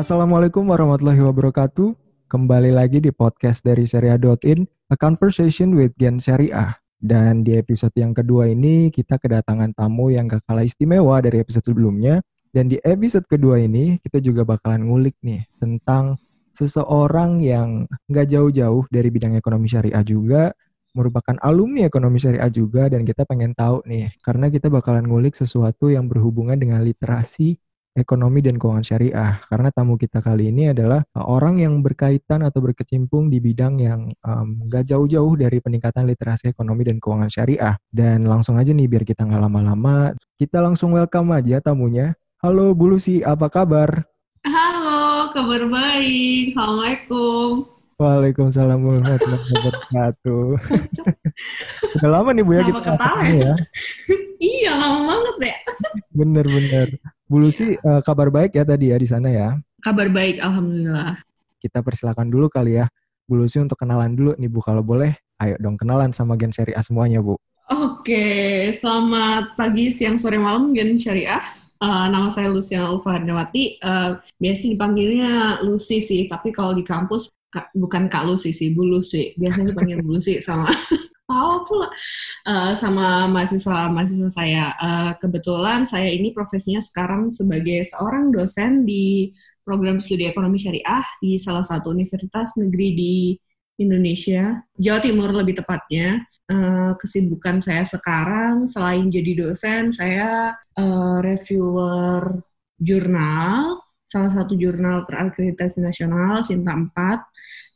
Assalamualaikum warahmatullahi wabarakatuh. Kembali lagi di podcast dari Syariah.in, a conversation with Gen Syariah. Dan di episode yang kedua ini kita kedatangan tamu yang gak kalah istimewa dari episode sebelumnya. Dan di episode kedua ini kita juga bakalan ngulik nih tentang seseorang yang gak jauh-jauh dari bidang ekonomi syariah juga, merupakan alumni ekonomi syariah juga dan kita pengen tahu nih karena kita bakalan ngulik sesuatu yang berhubungan dengan literasi ekonomi dan keuangan syariah karena tamu kita kali ini adalah orang yang berkaitan atau berkecimpung di bidang yang um, gak jauh-jauh dari peningkatan literasi ekonomi dan keuangan syariah dan langsung aja nih biar kita nggak lama-lama kita langsung welcome aja tamunya halo Bu Lucy apa kabar Halo kabar baik Assalamualaikum Waalaikumsalam warahmatullahi wabarakatuh. Udah lama nih Bu ya kita ketemu ya. iya, lama banget ya. Bener-bener. Bu Lucy, uh, kabar baik ya tadi ya di sana ya? Kabar baik, Alhamdulillah. Kita persilakan dulu kali ya. Bu Lucy untuk kenalan dulu nih Bu, kalau boleh. Ayo dong kenalan sama Gen Syariah semuanya Bu. Oke, selamat pagi, siang, sore, malam Gen Syariah. Uh, nama saya Luciana Ulfaharnawati. Uh, biasa dipanggilnya Lucy sih, tapi kalau di kampus Kak, bukan Kak Lucy sih, Bu Lucy. Biasanya dipanggil Bu Lucy sama tahu pula uh, sama mahasiswa mahasiswa saya. Uh, kebetulan saya ini profesinya sekarang sebagai seorang dosen di program studi ekonomi syariah di salah satu universitas negeri di Indonesia, Jawa Timur lebih tepatnya. Uh, kesibukan saya sekarang selain jadi dosen, saya uh, reviewer jurnal salah satu jurnal terakreditasi nasional Sinta 4.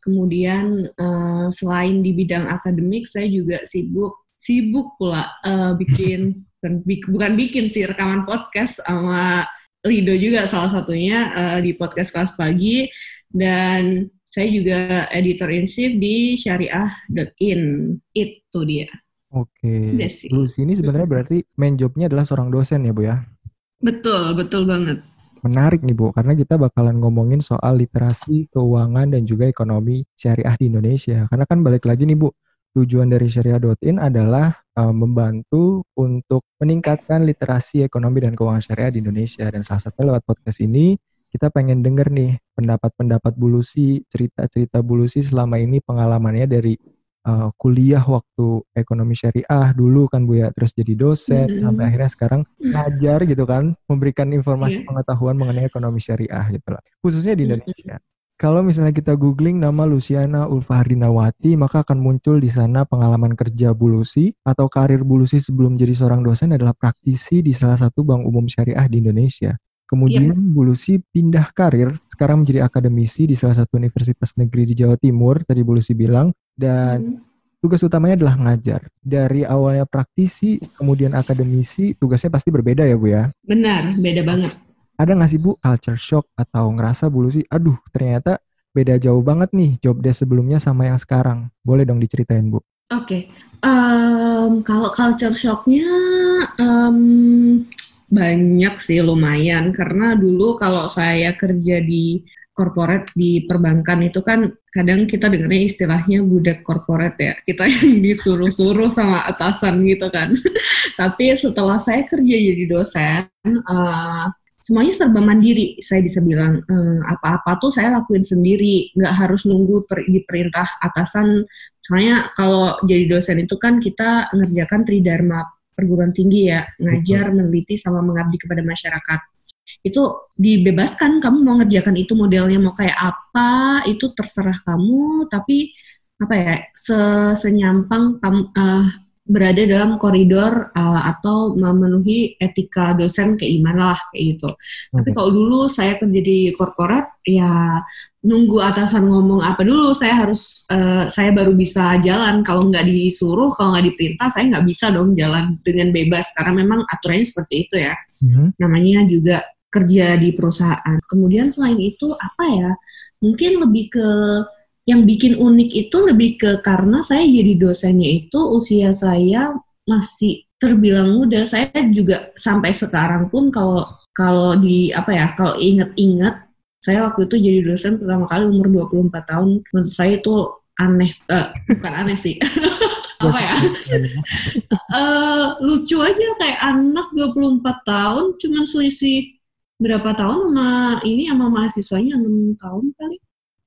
Kemudian uh, selain di bidang akademik saya juga sibuk sibuk pula uh, bikin bukan bikin sih rekaman podcast sama Lido juga salah satunya uh, di podcast kelas pagi dan saya juga editor in chief di syariah.in itu dia. Oke. Lu sini sebenarnya berarti main jobnya adalah seorang dosen ya bu ya? Betul betul banget menarik nih Bu, karena kita bakalan ngomongin soal literasi, keuangan, dan juga ekonomi syariah di Indonesia. Karena kan balik lagi nih Bu, tujuan dari syariah.in adalah uh, membantu untuk meningkatkan literasi ekonomi dan keuangan syariah di Indonesia. Dan salah satunya lewat podcast ini, kita pengen denger nih pendapat-pendapat Bulusi, cerita-cerita Bulusi selama ini pengalamannya dari uh, kuliah waktu ekonomi syariah dulu kan Bu ya, terus jadi dosen mm -hmm. sampai akhirnya sekarang ngajar gitu kan, memberikan informasi yeah. pengetahuan mengenai ekonomi syariah gitu lah. Khususnya di Indonesia. Mm -hmm. Kalau misalnya kita googling nama Luciana Ulfahrinawati, maka akan muncul di sana pengalaman kerja Bulusi atau karir Bulusi sebelum jadi seorang dosen adalah praktisi di salah satu bank umum syariah di Indonesia. Kemudian yeah. Bulusi pindah karir, sekarang menjadi akademisi di salah satu universitas negeri di Jawa Timur, tadi Bulusi bilang, dan hmm. tugas utamanya adalah ngajar. Dari awalnya praktisi, kemudian akademisi, tugasnya pasti berbeda ya Bu ya? Benar, beda banget. Ada nggak sih Bu culture shock atau ngerasa Bu Lucy, aduh ternyata beda jauh banget nih job desk sebelumnya sama yang sekarang. Boleh dong diceritain Bu? Oke, okay. um, kalau culture shocknya um, banyak sih lumayan karena dulu kalau saya kerja di corporate di perbankan itu kan kadang kita dengarnya istilahnya budak corporate ya. Kita yang disuruh-suruh sama atasan gitu kan. Tapi setelah saya kerja jadi dosen uh, semuanya serba mandiri saya bisa bilang. Uh, apa-apa tuh saya lakuin sendiri. Nggak harus nunggu per, diperintah atasan. Soalnya kalau jadi dosen itu kan kita ngerjakan tridharma perguruan tinggi ya. Ngajar meneliti sama mengabdi kepada masyarakat itu dibebaskan kamu mau ngerjakan itu modelnya mau kayak apa itu terserah kamu tapi apa ya se senyampang kamu uh, berada dalam koridor uh, atau memenuhi etika dosen keiman lah kayak gitu. Okay. Tapi kalau dulu saya kerja di korporat ya nunggu atasan ngomong apa dulu saya harus uh, saya baru bisa jalan kalau nggak disuruh kalau nggak diperintah saya nggak bisa dong jalan dengan bebas karena memang aturannya seperti itu ya. Mm-hmm. Namanya juga kerja di perusahaan. Kemudian selain itu apa ya? Mungkin lebih ke yang bikin unik itu lebih ke karena saya jadi dosennya itu usia saya masih terbilang muda. Saya juga sampai sekarang pun kalau kalau di apa ya, kalau inget-inget saya waktu itu jadi dosen pertama kali umur 24 tahun. Menurut saya itu aneh, uh, bukan aneh sih. apa ya? uh, lucu aja kayak anak 24 tahun cuman selisih berapa tahun? Sama ini sama mahasiswanya enam tahun kali.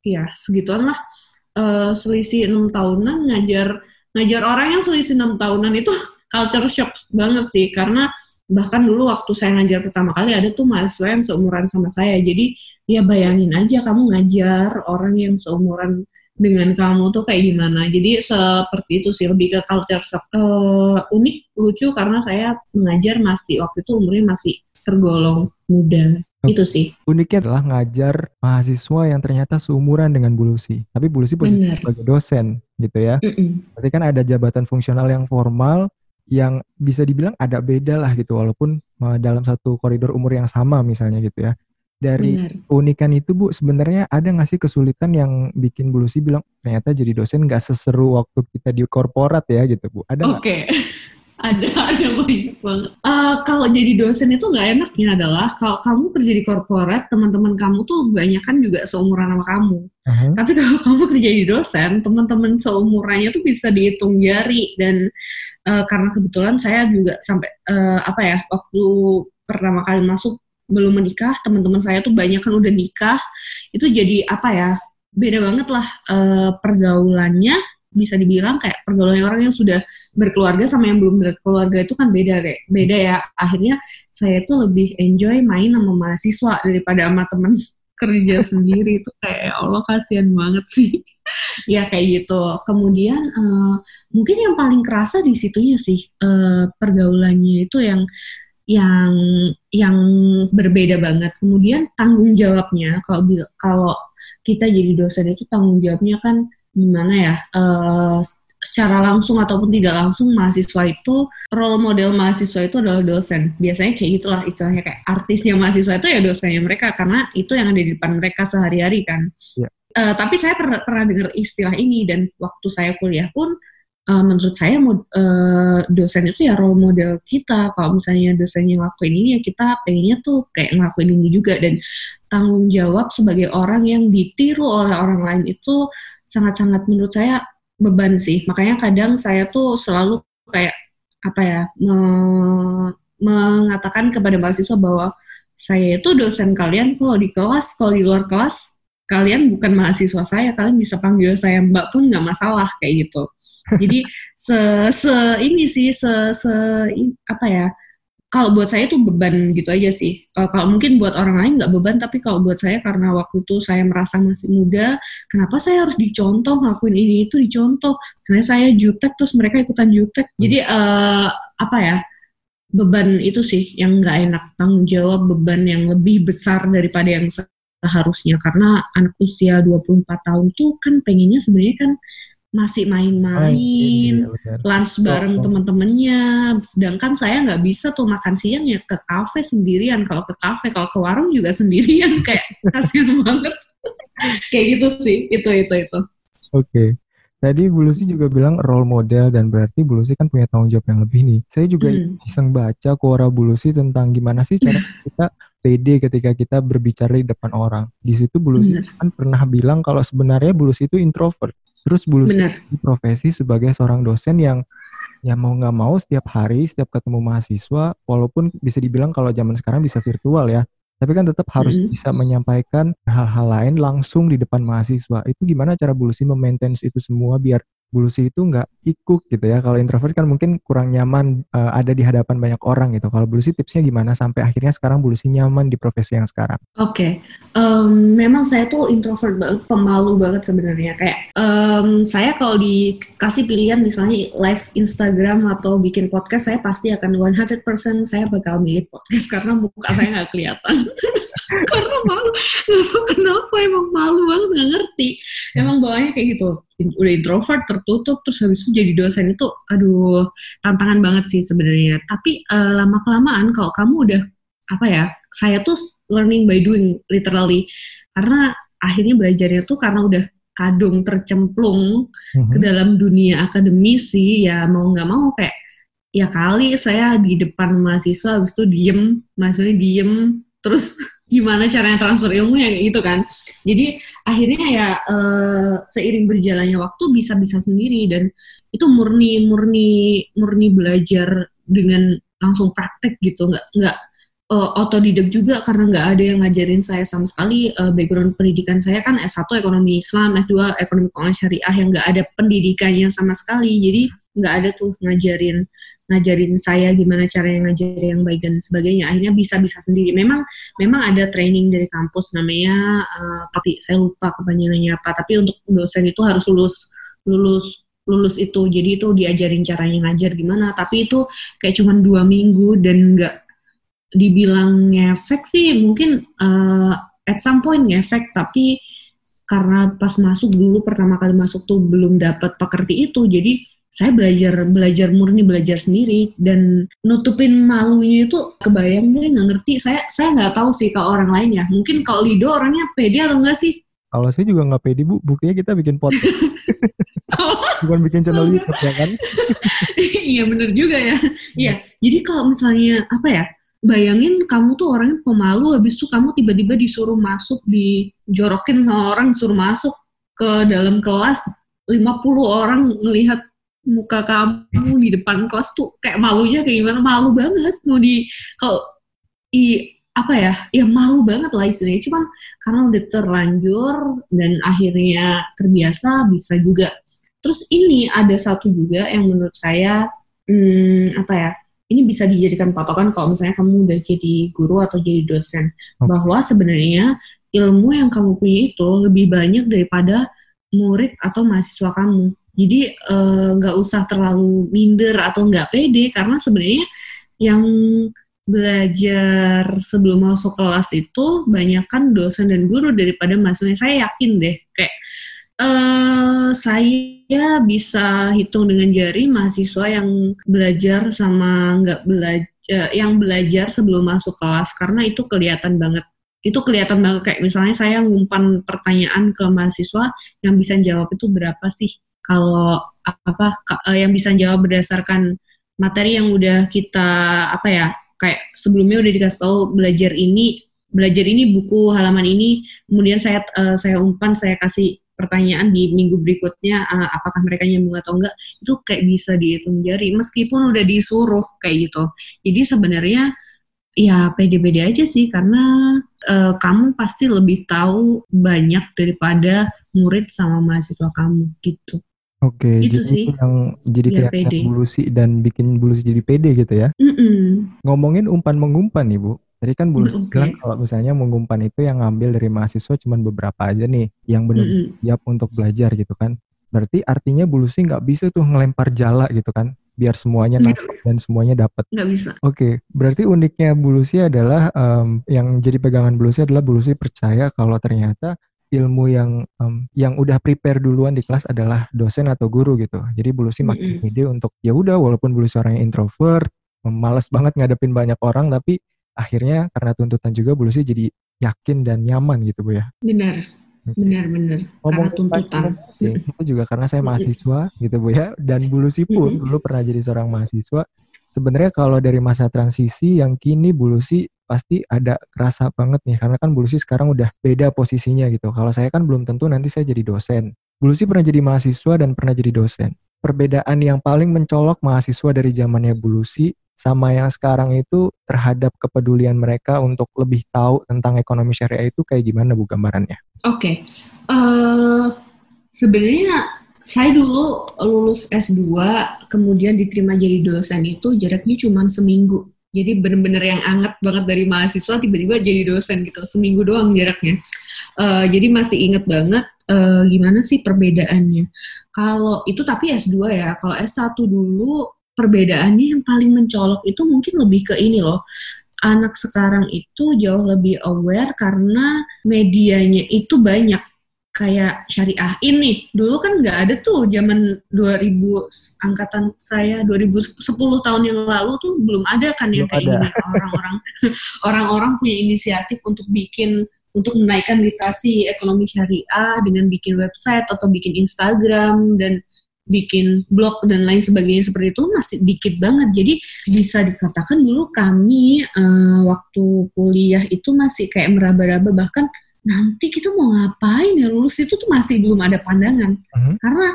Ya segituan lah. Uh, selisih enam tahunan ngajar ngajar orang yang selisih enam tahunan itu culture shock banget sih. Karena bahkan dulu waktu saya ngajar pertama kali ada tuh mahasiswa yang seumuran sama saya. Jadi ya bayangin aja kamu ngajar orang yang seumuran dengan kamu tuh kayak gimana. Jadi seperti itu sih. Lebih ke culture shock. Uh, unik lucu karena saya mengajar masih waktu itu umurnya masih tergolong muda itu sih. Uniknya adalah ngajar mahasiswa yang ternyata seumuran dengan Bulusi. Tapi Bulusi posisi sebagai dosen gitu ya. Mm -mm. Berarti kan ada jabatan fungsional yang formal yang bisa dibilang ada beda lah gitu walaupun uh, dalam satu koridor umur yang sama misalnya gitu ya. Dari Benar. unikan itu Bu, sebenarnya ada nggak sih kesulitan yang bikin Bulusi bilang ternyata jadi dosen nggak seseru waktu kita di korporat ya gitu Bu? Ada Oke. Okay. ada ada banyak banget. Uh, kalau jadi dosen itu nggak enaknya adalah kalau kamu kerja di korporat teman-teman kamu tuh banyak kan juga seumuran sama kamu. Uh-huh. tapi kalau kamu kerja di dosen teman-teman seumurannya tuh bisa dihitung jari. Dan uh, karena kebetulan saya juga sampai uh, apa ya waktu pertama kali masuk belum menikah teman-teman saya tuh banyak kan udah nikah. Itu jadi apa ya beda banget lah uh, pergaulannya bisa dibilang kayak pergaulan orang yang sudah berkeluarga sama yang belum berkeluarga itu kan beda kayak beda ya. Akhirnya saya tuh lebih enjoy main sama mahasiswa daripada sama temen kerja sendiri. Itu kayak ya Allah kasihan banget sih. Ya kayak gitu. Kemudian uh, mungkin yang paling kerasa di situnya sih uh, pergaulannya itu yang yang yang berbeda banget. Kemudian tanggung jawabnya kalau kalau kita jadi dosen itu tanggung jawabnya kan gimana ya uh, secara langsung ataupun tidak langsung mahasiswa itu role model mahasiswa itu adalah dosen biasanya kayak gitulah istilahnya kayak artisnya mahasiswa itu ya dosennya mereka karena itu yang ada di depan mereka sehari-hari kan yeah. Ya. uh, tapi saya pernah pernah dengar istilah ini dan waktu saya kuliah pun uh, menurut saya uh, dosen itu ya role model kita kalau misalnya dosennya ngelakuin ini ya kita pengennya tuh kayak ngelakuin ini juga dan tanggung jawab sebagai orang yang ditiru oleh orang lain itu sangat-sangat menurut saya beban sih. Makanya kadang saya tuh selalu kayak apa ya me mengatakan kepada mahasiswa bahwa saya itu dosen kalian kalau di kelas, kalau di luar kelas kalian bukan mahasiswa saya, kalian bisa panggil saya Mbak pun nggak masalah kayak gitu. Jadi se se ini sih se se apa ya kalau buat saya itu beban gitu aja sih. Uh, kalau mungkin buat orang lain nggak beban, tapi kalau buat saya karena waktu itu saya merasa masih muda, kenapa saya harus dicontoh ngelakuin ini itu dicontoh? Karena saya jutek terus mereka ikutan jutek. Hmm. Jadi uh, apa ya? Beban itu sih yang nggak enak. Tanggung jawab beban yang lebih besar daripada yang seharusnya. Karena anak usia 24 tahun tuh kan pengennya sebenarnya kan masih main-main, oh, iya, lunch bareng oh, oh. temen-temennya. Sedangkan saya nggak bisa tuh makan siang ya ke kafe sendirian. Kalau ke kafe, kalau ke warung juga sendirian, kayak kasihan banget. kayak gitu sih, itu itu itu. Oke. Okay. Tadi Bu Lucy juga bilang role model dan berarti Bu Lucy kan punya tanggung jawab yang lebih nih. Saya juga mm. iseng baca Quora Bu Lucy tentang gimana sih cara kita pede ketika kita berbicara di depan orang. Di situ Bu Lucy mm. kan pernah bilang kalau sebenarnya Bu Lucy itu introvert. Terus Bulus profesi sebagai seorang dosen yang ya mau nggak mau setiap hari, setiap ketemu mahasiswa, walaupun bisa dibilang kalau zaman sekarang bisa virtual ya, tapi kan tetap harus mm. bisa menyampaikan hal-hal lain langsung di depan mahasiswa. Itu gimana cara Bulusi memaintain itu semua biar Bulusi itu nggak ikut gitu ya. Kalau introvert kan mungkin kurang nyaman uh, ada di hadapan banyak orang gitu. Kalau Bulusi tipsnya gimana sampai akhirnya sekarang Bulusi nyaman di profesi yang sekarang? Oke, okay. um, memang saya tuh introvert banget, pemalu banget sebenarnya. Kayak um, saya kalau dikasih pilihan misalnya live Instagram atau bikin podcast, saya pasti akan 100% saya bakal milih podcast karena muka saya nggak kelihatan. karena malu, kenapa emang malu banget nggak ngerti. Emang bawahnya kayak gitu udah introvert tertutup terus habis itu jadi dosen itu aduh tantangan banget sih sebenarnya. Tapi uh, lama kelamaan kalau kamu udah apa ya saya tuh learning by doing literally. Karena akhirnya belajarnya tuh karena udah kadung tercemplung mm-hmm. ke dalam dunia akademisi ya mau nggak mau kayak ya kali saya di depan mahasiswa habis itu diem mahasiswa diem terus gimana caranya transfer ilmu ya gitu kan. Jadi akhirnya ya uh, seiring berjalannya waktu bisa bisa sendiri dan itu murni murni murni belajar dengan langsung praktek gitu. Nggak nggak uh, otodidak juga karena nggak ada yang ngajarin saya sama sekali. Uh, background pendidikan saya kan S1 ekonomi Islam, S2 ekonomi keuangan syariah yang nggak ada pendidikannya sama sekali. Jadi nggak ada tuh ngajarin ngajarin saya gimana cara yang ngajar yang baik dan sebagainya. Akhirnya bisa-bisa sendiri. Memang memang ada training dari kampus namanya uh, tapi saya lupa kepanjangannya apa. Tapi untuk dosen itu harus lulus lulus lulus itu. Jadi itu diajarin caranya ngajar gimana. Tapi itu kayak cuma dua minggu dan nggak dibilang ngefek sih mungkin uh, at some point ngefek tapi karena pas masuk dulu pertama kali masuk tuh belum dapat pekerti itu jadi saya belajar belajar murni belajar sendiri. Dan nutupin malunya itu kebayang deh nggak ngerti. Saya saya nggak tahu sih kalau orang lain ya. Mungkin kalau Lido orangnya pede atau enggak sih? Kalau saya juga nggak pede bu. Buktinya kita bikin podcast. Bukan bikin channel YouTube ya kan? Iya bener juga ya. Iya jadi kalau misalnya apa ya bayangin kamu tuh orangnya pemalu habis itu kamu tiba-tiba disuruh masuk dijorokin sama orang disuruh masuk ke dalam kelas 50 orang ngelihat muka kamu di depan kelas tuh kayak malunya kayak gimana? Malu banget. Mau di kalau i apa ya? Ya malu banget lah istilahnya. Cuman karena udah terlanjur dan akhirnya terbiasa bisa juga. Terus ini ada satu juga yang menurut saya hmm, apa ya? Ini bisa dijadikan patokan kalau misalnya kamu udah jadi guru atau jadi dosen. Okay. bahwa sebenarnya ilmu yang kamu punya itu lebih banyak daripada murid atau mahasiswa kamu jadi eh, nggak uh, usah terlalu minder atau nggak pede karena sebenarnya yang belajar sebelum masuk kelas itu banyak kan dosen dan guru daripada mahasiswa. Saya yakin deh kayak uh, saya bisa hitung dengan jari mahasiswa yang belajar sama nggak belajar yang belajar sebelum masuk kelas karena itu kelihatan banget. Itu kelihatan banget kayak misalnya saya ngumpan pertanyaan ke mahasiswa yang bisa jawab itu berapa sih kalau apa eh, yang bisa jawab berdasarkan materi yang udah kita apa ya kayak sebelumnya udah dikasih tahu belajar ini belajar ini buku halaman ini kemudian saya uh, saya umpan saya kasih pertanyaan di minggu berikutnya uh, apakah mereka nyambung atau enggak itu kayak bisa dihitung jari meskipun udah disuruh kayak gitu. Jadi sebenarnya ya pede-pede aja sih karena uh, kamu pasti lebih tahu banyak daripada murid sama mahasiswa kamu gitu Oke, itu jadi sih. yang jadi kayak pede. bulusi dan bikin bulusi jadi pede gitu ya. Mm -mm. Ngomongin umpan mengumpan nih Bu, Tadi kan Bu okay. bilang kalau misalnya mengumpan itu yang ngambil dari mahasiswa cuma beberapa aja nih yang benar mm siap untuk belajar gitu kan. Berarti artinya Bu Lucy nggak bisa tuh ngelempar jala gitu kan biar semuanya nangkep dan semuanya dapat. Nggak bisa. Oke, okay. berarti uniknya Bu Lucy adalah um, yang jadi pegangan Bu Lucy adalah Bu Lucy percaya kalau ternyata ilmu yang um, yang udah prepare duluan di kelas adalah dosen atau guru gitu. Jadi Bu Lucy makin mm -hmm. ide untuk ya udah walaupun Bu Lucy orangnya introvert, malas banget ngadepin banyak orang tapi akhirnya karena tuntutan juga Bu Lucy jadi yakin dan nyaman gitu Bu ya. Benar. Benar benar. Karena tuntutan. Sih, itu juga karena saya mahasiswa gitu Bu ya dan Bu Lucy pun mm -hmm. dulu pernah jadi seorang mahasiswa. Sebenarnya kalau dari masa transisi yang kini Bu Lucy pasti ada kerasa banget nih karena kan Bu Lucy sekarang udah beda posisinya gitu. Kalau saya kan belum tentu nanti saya jadi dosen. Bu Lucy pernah jadi mahasiswa dan pernah jadi dosen. Perbedaan yang paling mencolok mahasiswa dari zamannya Bu Lucy sama yang sekarang itu terhadap kepedulian mereka untuk lebih tahu tentang ekonomi syariah itu kayak gimana bu gambarannya? Oke, okay. uh, eh, sebenarnya saya dulu lulus S2 kemudian diterima jadi dosen itu jaraknya cuma seminggu. Jadi bener-bener yang anget banget dari mahasiswa tiba-tiba jadi dosen gitu seminggu doang jaraknya. Uh, jadi masih inget banget uh, gimana sih perbedaannya. Kalau itu tapi S2 ya, kalau S1 dulu perbedaannya yang paling mencolok itu mungkin lebih ke ini loh anak sekarang itu jauh lebih aware karena medianya itu banyak kayak syariah ini. Dulu kan nggak ada tuh zaman 2000 angkatan saya 2010 tahun yang lalu tuh belum ada kan yang kayak ini orang-orang orang-orang punya inisiatif untuk bikin untuk menaikkan literasi ekonomi syariah dengan bikin website atau bikin Instagram dan bikin blog dan lain sebagainya seperti itu masih dikit banget. Jadi bisa dikatakan dulu kami uh, waktu kuliah itu masih kayak meraba-raba bahkan nanti kita mau ngapain ya lulus itu tuh masih belum ada pandangan. Uh-huh. Karena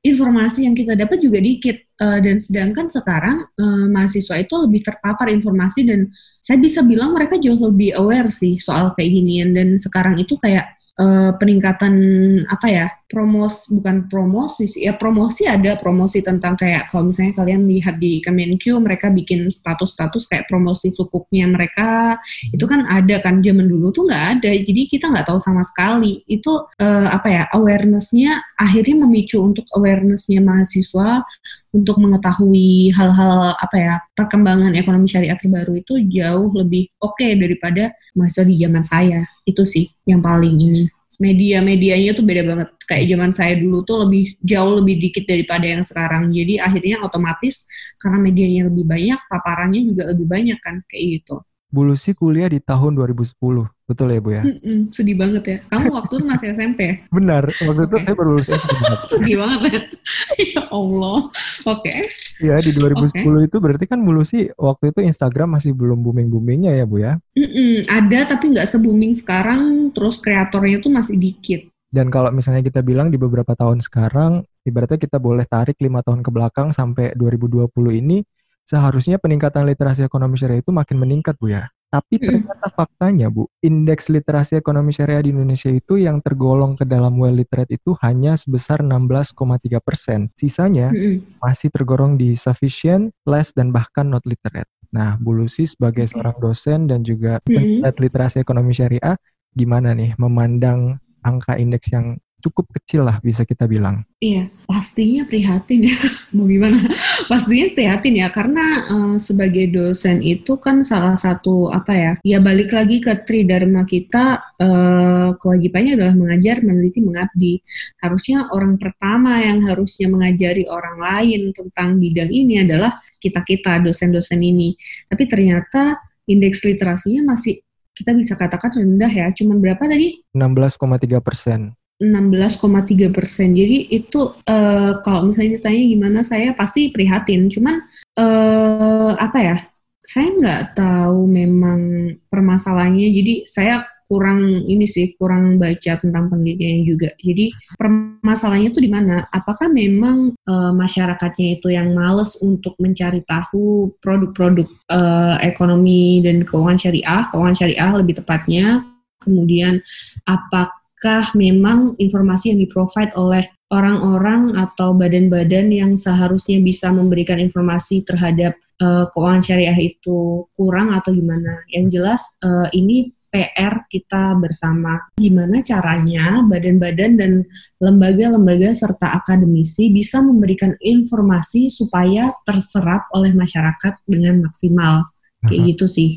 informasi yang kita dapat juga dikit uh, dan sedangkan sekarang uh, mahasiswa itu lebih terpapar informasi dan saya bisa bilang mereka jauh lebih aware sih soal kayak ginian dan sekarang itu kayak uh, peningkatan apa ya promos bukan promosi ya promosi ada promosi tentang kayak kalau misalnya kalian lihat di Kemenq mereka bikin status-status kayak promosi sukuknya mereka. Hmm. itu kan ada kan zaman dulu tuh nggak ada. Jadi kita nggak tahu sama sekali. Itu uh, apa ya awarenessnya akhirnya memicu untuk awarenessnya mahasiswa untuk mengetahui hal-hal apa ya perkembangan ekonomi syariah terbaru itu jauh lebih oke okay daripada mahasiswa di zaman saya. Itu sih yang paling ini media-medianya tuh beda banget. Kayak zaman saya dulu tuh lebih jauh lebih dikit daripada yang sekarang. Jadi akhirnya otomatis karena medianya lebih banyak, paparannya juga lebih banyak kan kayak gitu. Bu Lucy kuliah di tahun 2010, betul ya Bu ya? Mm-mm, sedih banget ya. Kamu waktu itu masih SMP ya? Benar, waktu okay. itu saya baru lulus SMP. sedih banget ya. ya Allah. Oke. Okay. Ya di 2010 okay. itu berarti kan Bu Lucy waktu itu Instagram masih belum booming-boomingnya ya Bu ya? Mm-mm, ada tapi nggak se-booming sekarang, terus kreatornya tuh masih dikit. Dan kalau misalnya kita bilang di beberapa tahun sekarang, ibaratnya kita boleh tarik lima tahun ke belakang sampai 2020 ini, seharusnya peningkatan literasi ekonomi syariah itu makin meningkat Bu ya. Tapi ternyata faktanya Bu, indeks literasi ekonomi syariah di Indonesia itu yang tergolong ke dalam well literate itu hanya sebesar 16,3 persen. Sisanya masih tergolong di sufficient, less, dan bahkan not literate. Nah, Bu Lucy sebagai seorang dosen dan juga peneliti literasi ekonomi syariah, gimana nih memandang angka indeks yang cukup kecil lah bisa kita bilang. Iya, pastinya prihatin ya. Mau gimana? pastinya prihatin ya karena uh, sebagai dosen itu kan salah satu apa ya? Ya balik lagi ke tridharma kita uh, kewajibannya adalah mengajar, meneliti, mengabdi. Harusnya orang pertama yang harusnya mengajari orang lain tentang bidang ini adalah kita-kita dosen-dosen ini. Tapi ternyata indeks literasinya masih kita bisa katakan rendah ya. Cuman berapa tadi? 16,3 persen. 16,3 persen. Jadi itu uh, kalau misalnya ditanya gimana, saya pasti prihatin. Cuman uh, apa ya? Saya nggak tahu memang permasalahannya. Jadi saya kurang ini sih kurang baca tentang penelitiannya juga. Jadi permasalahannya itu di mana? Apakah memang uh, masyarakatnya itu yang males untuk mencari tahu produk-produk uh, ekonomi dan keuangan syariah, keuangan syariah lebih tepatnya. Kemudian apakah apakah memang informasi yang di-provide oleh orang-orang atau badan-badan yang seharusnya bisa memberikan informasi terhadap uh, keuangan syariah itu kurang atau gimana? Yang jelas uh, ini PR kita bersama. Gimana caranya badan-badan dan lembaga-lembaga serta akademisi bisa memberikan informasi supaya terserap oleh masyarakat dengan maksimal. Kayak gitu sih.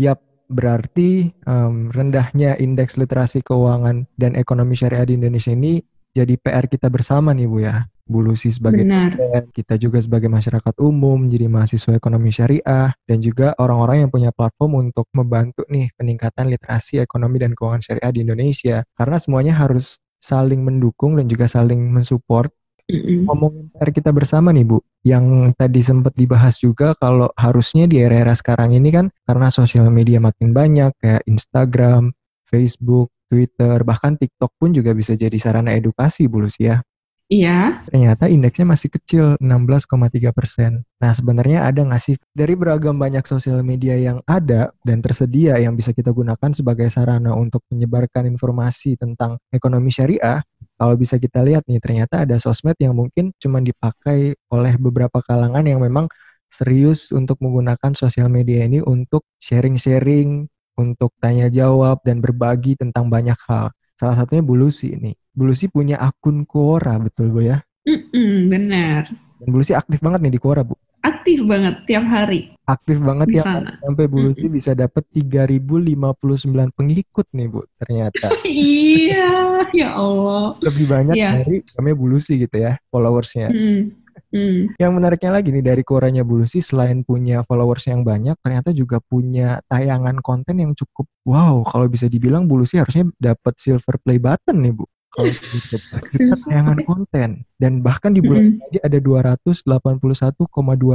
Yap, berarti um, rendahnya indeks literasi keuangan dan ekonomi syariah di Indonesia ini jadi PR kita bersama nih Bu ya. Bu Lucy sebagai Benar. kita juga sebagai masyarakat umum, jadi mahasiswa ekonomi syariah, dan juga orang-orang yang punya platform untuk membantu nih peningkatan literasi ekonomi dan keuangan syariah di Indonesia. Karena semuanya harus saling mendukung dan juga saling mensupport Mm-mm. Ngomongin PR kita bersama nih Bu, yang tadi sempat dibahas juga kalau harusnya di era-era sekarang ini kan karena sosial media makin banyak kayak Instagram, Facebook, Twitter, bahkan TikTok pun juga bisa jadi sarana edukasi Bu Lucia. Iya. Ternyata indeksnya masih kecil, 16,3 persen. Nah sebenarnya ada nggak sih dari beragam banyak sosial media yang ada dan tersedia yang bisa kita gunakan sebagai sarana untuk menyebarkan informasi tentang ekonomi syariah, kalau bisa kita lihat nih ternyata ada sosmed yang mungkin cuma dipakai oleh beberapa kalangan yang memang serius untuk menggunakan sosial media ini untuk sharing-sharing, untuk tanya jawab dan berbagi tentang banyak hal. Salah satunya Bulusi ini. Bulusi punya akun Quora, betul Bu ya? Mm-mm, benar. Dan Bulusi aktif banget nih di Quora, Bu. Aktif banget tiap hari. Aktif banget ya sampai Bulusi mm-hmm. bisa dapat 3059 pengikut nih, Bu, ternyata. iya, ya Allah. Lebih banyak yeah. dari kami Bulusi gitu ya, followersnya. Mm. Hmm. Yang menariknya lagi nih dari koranya Bulusi selain punya followers yang banyak, ternyata juga punya tayangan konten yang cukup wow. Kalau bisa dibilang Bulusi harusnya dapat silver play button nih Bu. Kalau YouTube kita tayangan konten dan bahkan di bulan hmm. aja ada 281,2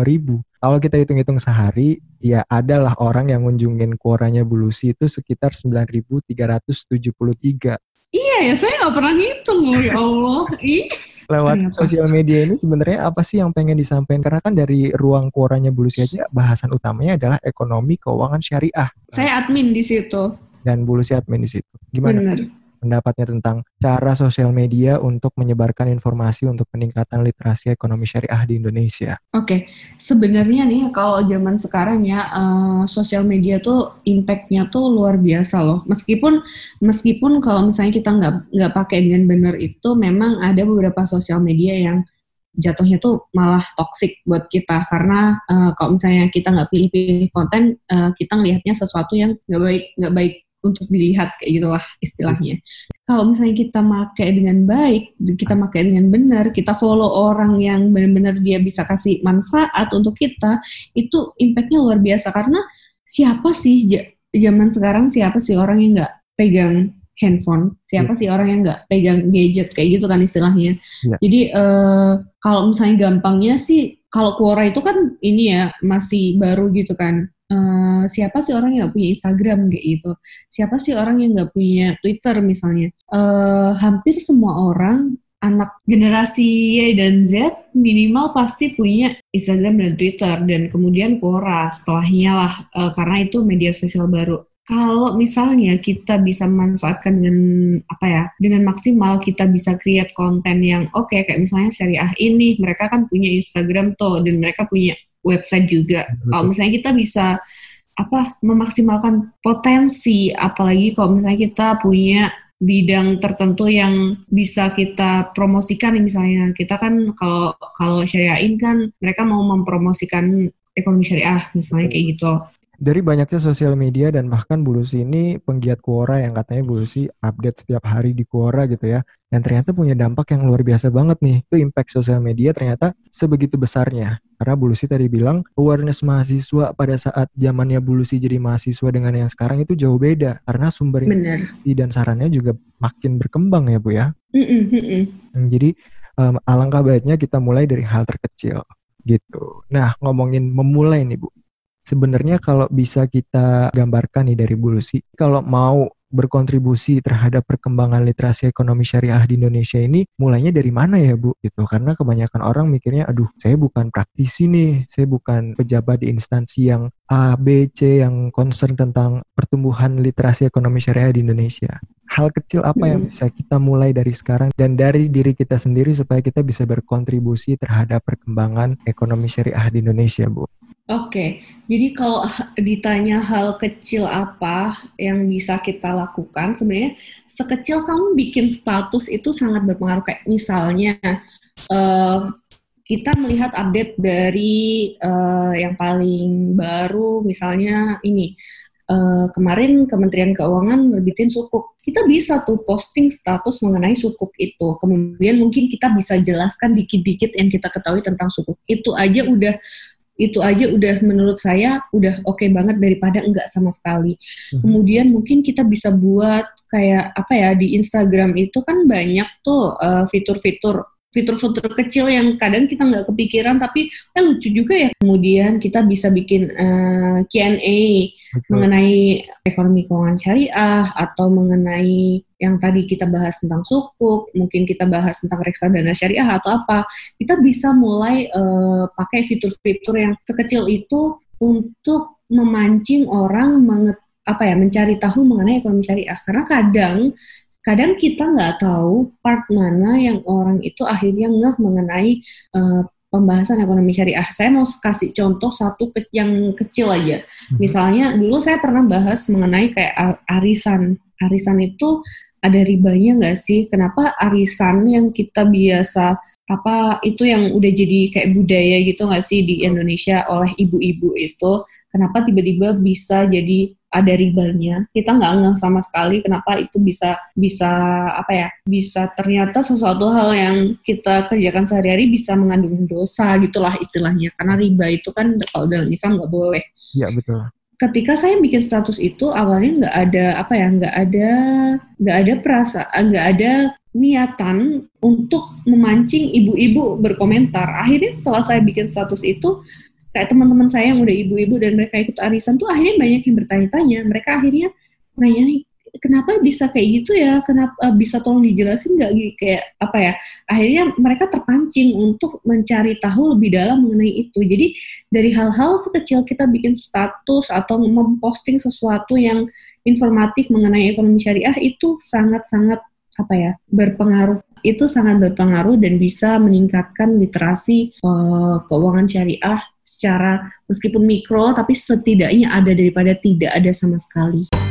ribu. Kalau kita hitung-hitung sehari, ya adalah orang yang ngunjungin kuoranya Bulusi itu sekitar 9.373. Iya ya, saya nggak pernah ngitung loh ya Allah. Lewat sosial media ini sebenarnya apa sih yang pengen disampaikan? Karena kan dari ruang kuoranya Bulusi aja bahasan utamanya adalah ekonomi keuangan syariah. Saya admin di situ. Dan Bulusi admin di situ. Gimana? Bener pendapatnya tentang cara sosial media untuk menyebarkan informasi untuk peningkatan literasi ekonomi syariah di Indonesia. Oke, okay. sebenarnya nih kalau zaman sekarang ya uh, sosial media tuh impactnya tuh luar biasa loh. Meskipun meskipun kalau misalnya kita nggak nggak pakai dengan benar itu, memang ada beberapa sosial media yang jatuhnya tuh malah toxic buat kita karena uh, kalau misalnya kita nggak pilih-pilih konten uh, kita ngelihatnya sesuatu yang nggak baik nggak baik untuk dilihat kayak gitulah istilahnya. Kalau misalnya kita pakai dengan baik, kita pakai dengan benar, kita follow orang yang benar-benar dia bisa kasih manfaat untuk kita, itu impactnya luar biasa karena siapa sih zaman sekarang siapa sih orang yang nggak pegang handphone, siapa ya. sih orang yang nggak pegang gadget kayak gitu kan istilahnya. Ya. Jadi uh, kalau misalnya gampangnya sih kalau Quora itu kan ini ya masih baru gitu kan uh, siapa sih orang yang gak punya Instagram kayak gitu? Siapa sih orang yang gak punya Twitter misalnya? Uh, hampir semua orang anak generasi Y dan Z minimal pasti punya Instagram dan Twitter dan kemudian Quora setelahnya lah uh, karena itu media sosial baru. Kalau misalnya kita bisa memanfaatkan dengan apa ya dengan maksimal kita bisa create konten yang oke okay, kayak misalnya syariah ini mereka kan punya Instagram tuh dan mereka punya website juga. Kalau misalnya kita bisa apa memaksimalkan potensi, apalagi kalau misalnya kita punya bidang tertentu yang bisa kita promosikan misalnya. Kita kan kalau kalau syariahin kan mereka mau mempromosikan ekonomi syariah misalnya kayak gitu dari banyaknya sosial media dan bahkan Bulusi ini penggiat Quora yang katanya Bulusi update setiap hari di Quora gitu ya. Dan ternyata punya dampak yang luar biasa banget nih. Itu impact sosial media ternyata sebegitu besarnya. Karena Bulusi tadi bilang awareness mahasiswa pada saat zamannya Bulusi jadi mahasiswa dengan yang sekarang itu jauh beda. Karena sumber informasi dan sarannya juga makin berkembang ya Bu ya. Mm -mm. Jadi um, alangkah baiknya kita mulai dari hal terkecil gitu. Nah ngomongin memulai nih Bu sebenarnya kalau bisa kita gambarkan nih dari Bulusi, kalau mau berkontribusi terhadap perkembangan literasi ekonomi syariah di Indonesia ini mulainya dari mana ya Bu? Gitu karena kebanyakan orang mikirnya aduh saya bukan praktisi nih saya bukan pejabat di instansi yang A B C yang concern tentang pertumbuhan literasi ekonomi syariah di Indonesia. Hal kecil apa yang bisa kita mulai dari sekarang dan dari diri kita sendiri supaya kita bisa berkontribusi terhadap perkembangan ekonomi syariah di Indonesia Bu Oke, jadi kalau ditanya hal kecil apa yang bisa kita lakukan, sebenarnya sekecil kamu bikin status itu sangat berpengaruh. Kayak misalnya uh, kita melihat update dari uh, yang paling baru, misalnya ini uh, kemarin Kementerian Keuangan nerbitin sukuk. Kita bisa tuh posting status mengenai sukuk itu. Kemudian mungkin kita bisa jelaskan dikit-dikit yang kita ketahui tentang sukuk. Itu aja udah itu aja udah menurut saya udah oke okay banget daripada enggak sama sekali. Hmm. Kemudian mungkin kita bisa buat kayak apa ya di Instagram itu kan banyak tuh uh, fitur-fitur fitur-fitur kecil yang kadang kita nggak kepikiran tapi eh, lucu juga ya. Kemudian kita bisa bikin uh, eh, Q&A mengenai ekonomi keuangan syariah atau mengenai yang tadi kita bahas tentang sukuk, mungkin kita bahas tentang reksadana syariah atau apa. Kita bisa mulai uh, pakai fitur-fitur yang sekecil itu untuk memancing orang menget, apa ya mencari tahu mengenai ekonomi syariah karena kadang kadang kita nggak tahu part mana yang orang itu akhirnya ngeh mengenai uh, pembahasan ekonomi syariah. Saya mau kasih contoh satu ke yang kecil aja. Mhm. Misalnya dulu saya pernah bahas mengenai kayak arisan. Arisan itu ada ribanya nggak sih? Kenapa arisan yang kita biasa apa itu yang udah jadi kayak budaya gitu nggak sih di Indonesia oleh ibu-ibu itu? Kenapa tiba-tiba bisa jadi ada ribanya? Kita nggak ngeh sama sekali kenapa itu bisa bisa apa ya bisa ternyata sesuatu hal yang kita kerjakan sehari-hari bisa mengandung dosa gitulah istilahnya. Karena riba itu kan kalau dalam Islam nggak boleh. Iya betul ketika saya bikin status itu awalnya nggak ada apa ya nggak ada nggak ada perasaan nggak ada niatan untuk memancing ibu-ibu berkomentar. Akhirnya setelah saya bikin status itu kayak teman-teman saya yang udah ibu-ibu dan mereka ikut arisan tuh akhirnya banyak yang bertanya-tanya. Mereka akhirnya nanya kenapa bisa kayak gitu ya? Kenapa uh, bisa tolong dijelasin nggak? Kayak apa ya? Akhirnya mereka terpancing untuk mencari tahu lebih dalam mengenai itu. Jadi dari hal-hal sekecil kita bikin status atau memposting sesuatu yang informatif mengenai ekonomi syariah itu sangat-sangat apa ya berpengaruh. Itu sangat berpengaruh dan bisa meningkatkan literasi uh, keuangan syariah secara meskipun mikro tapi setidaknya ada daripada tidak ada sama sekali.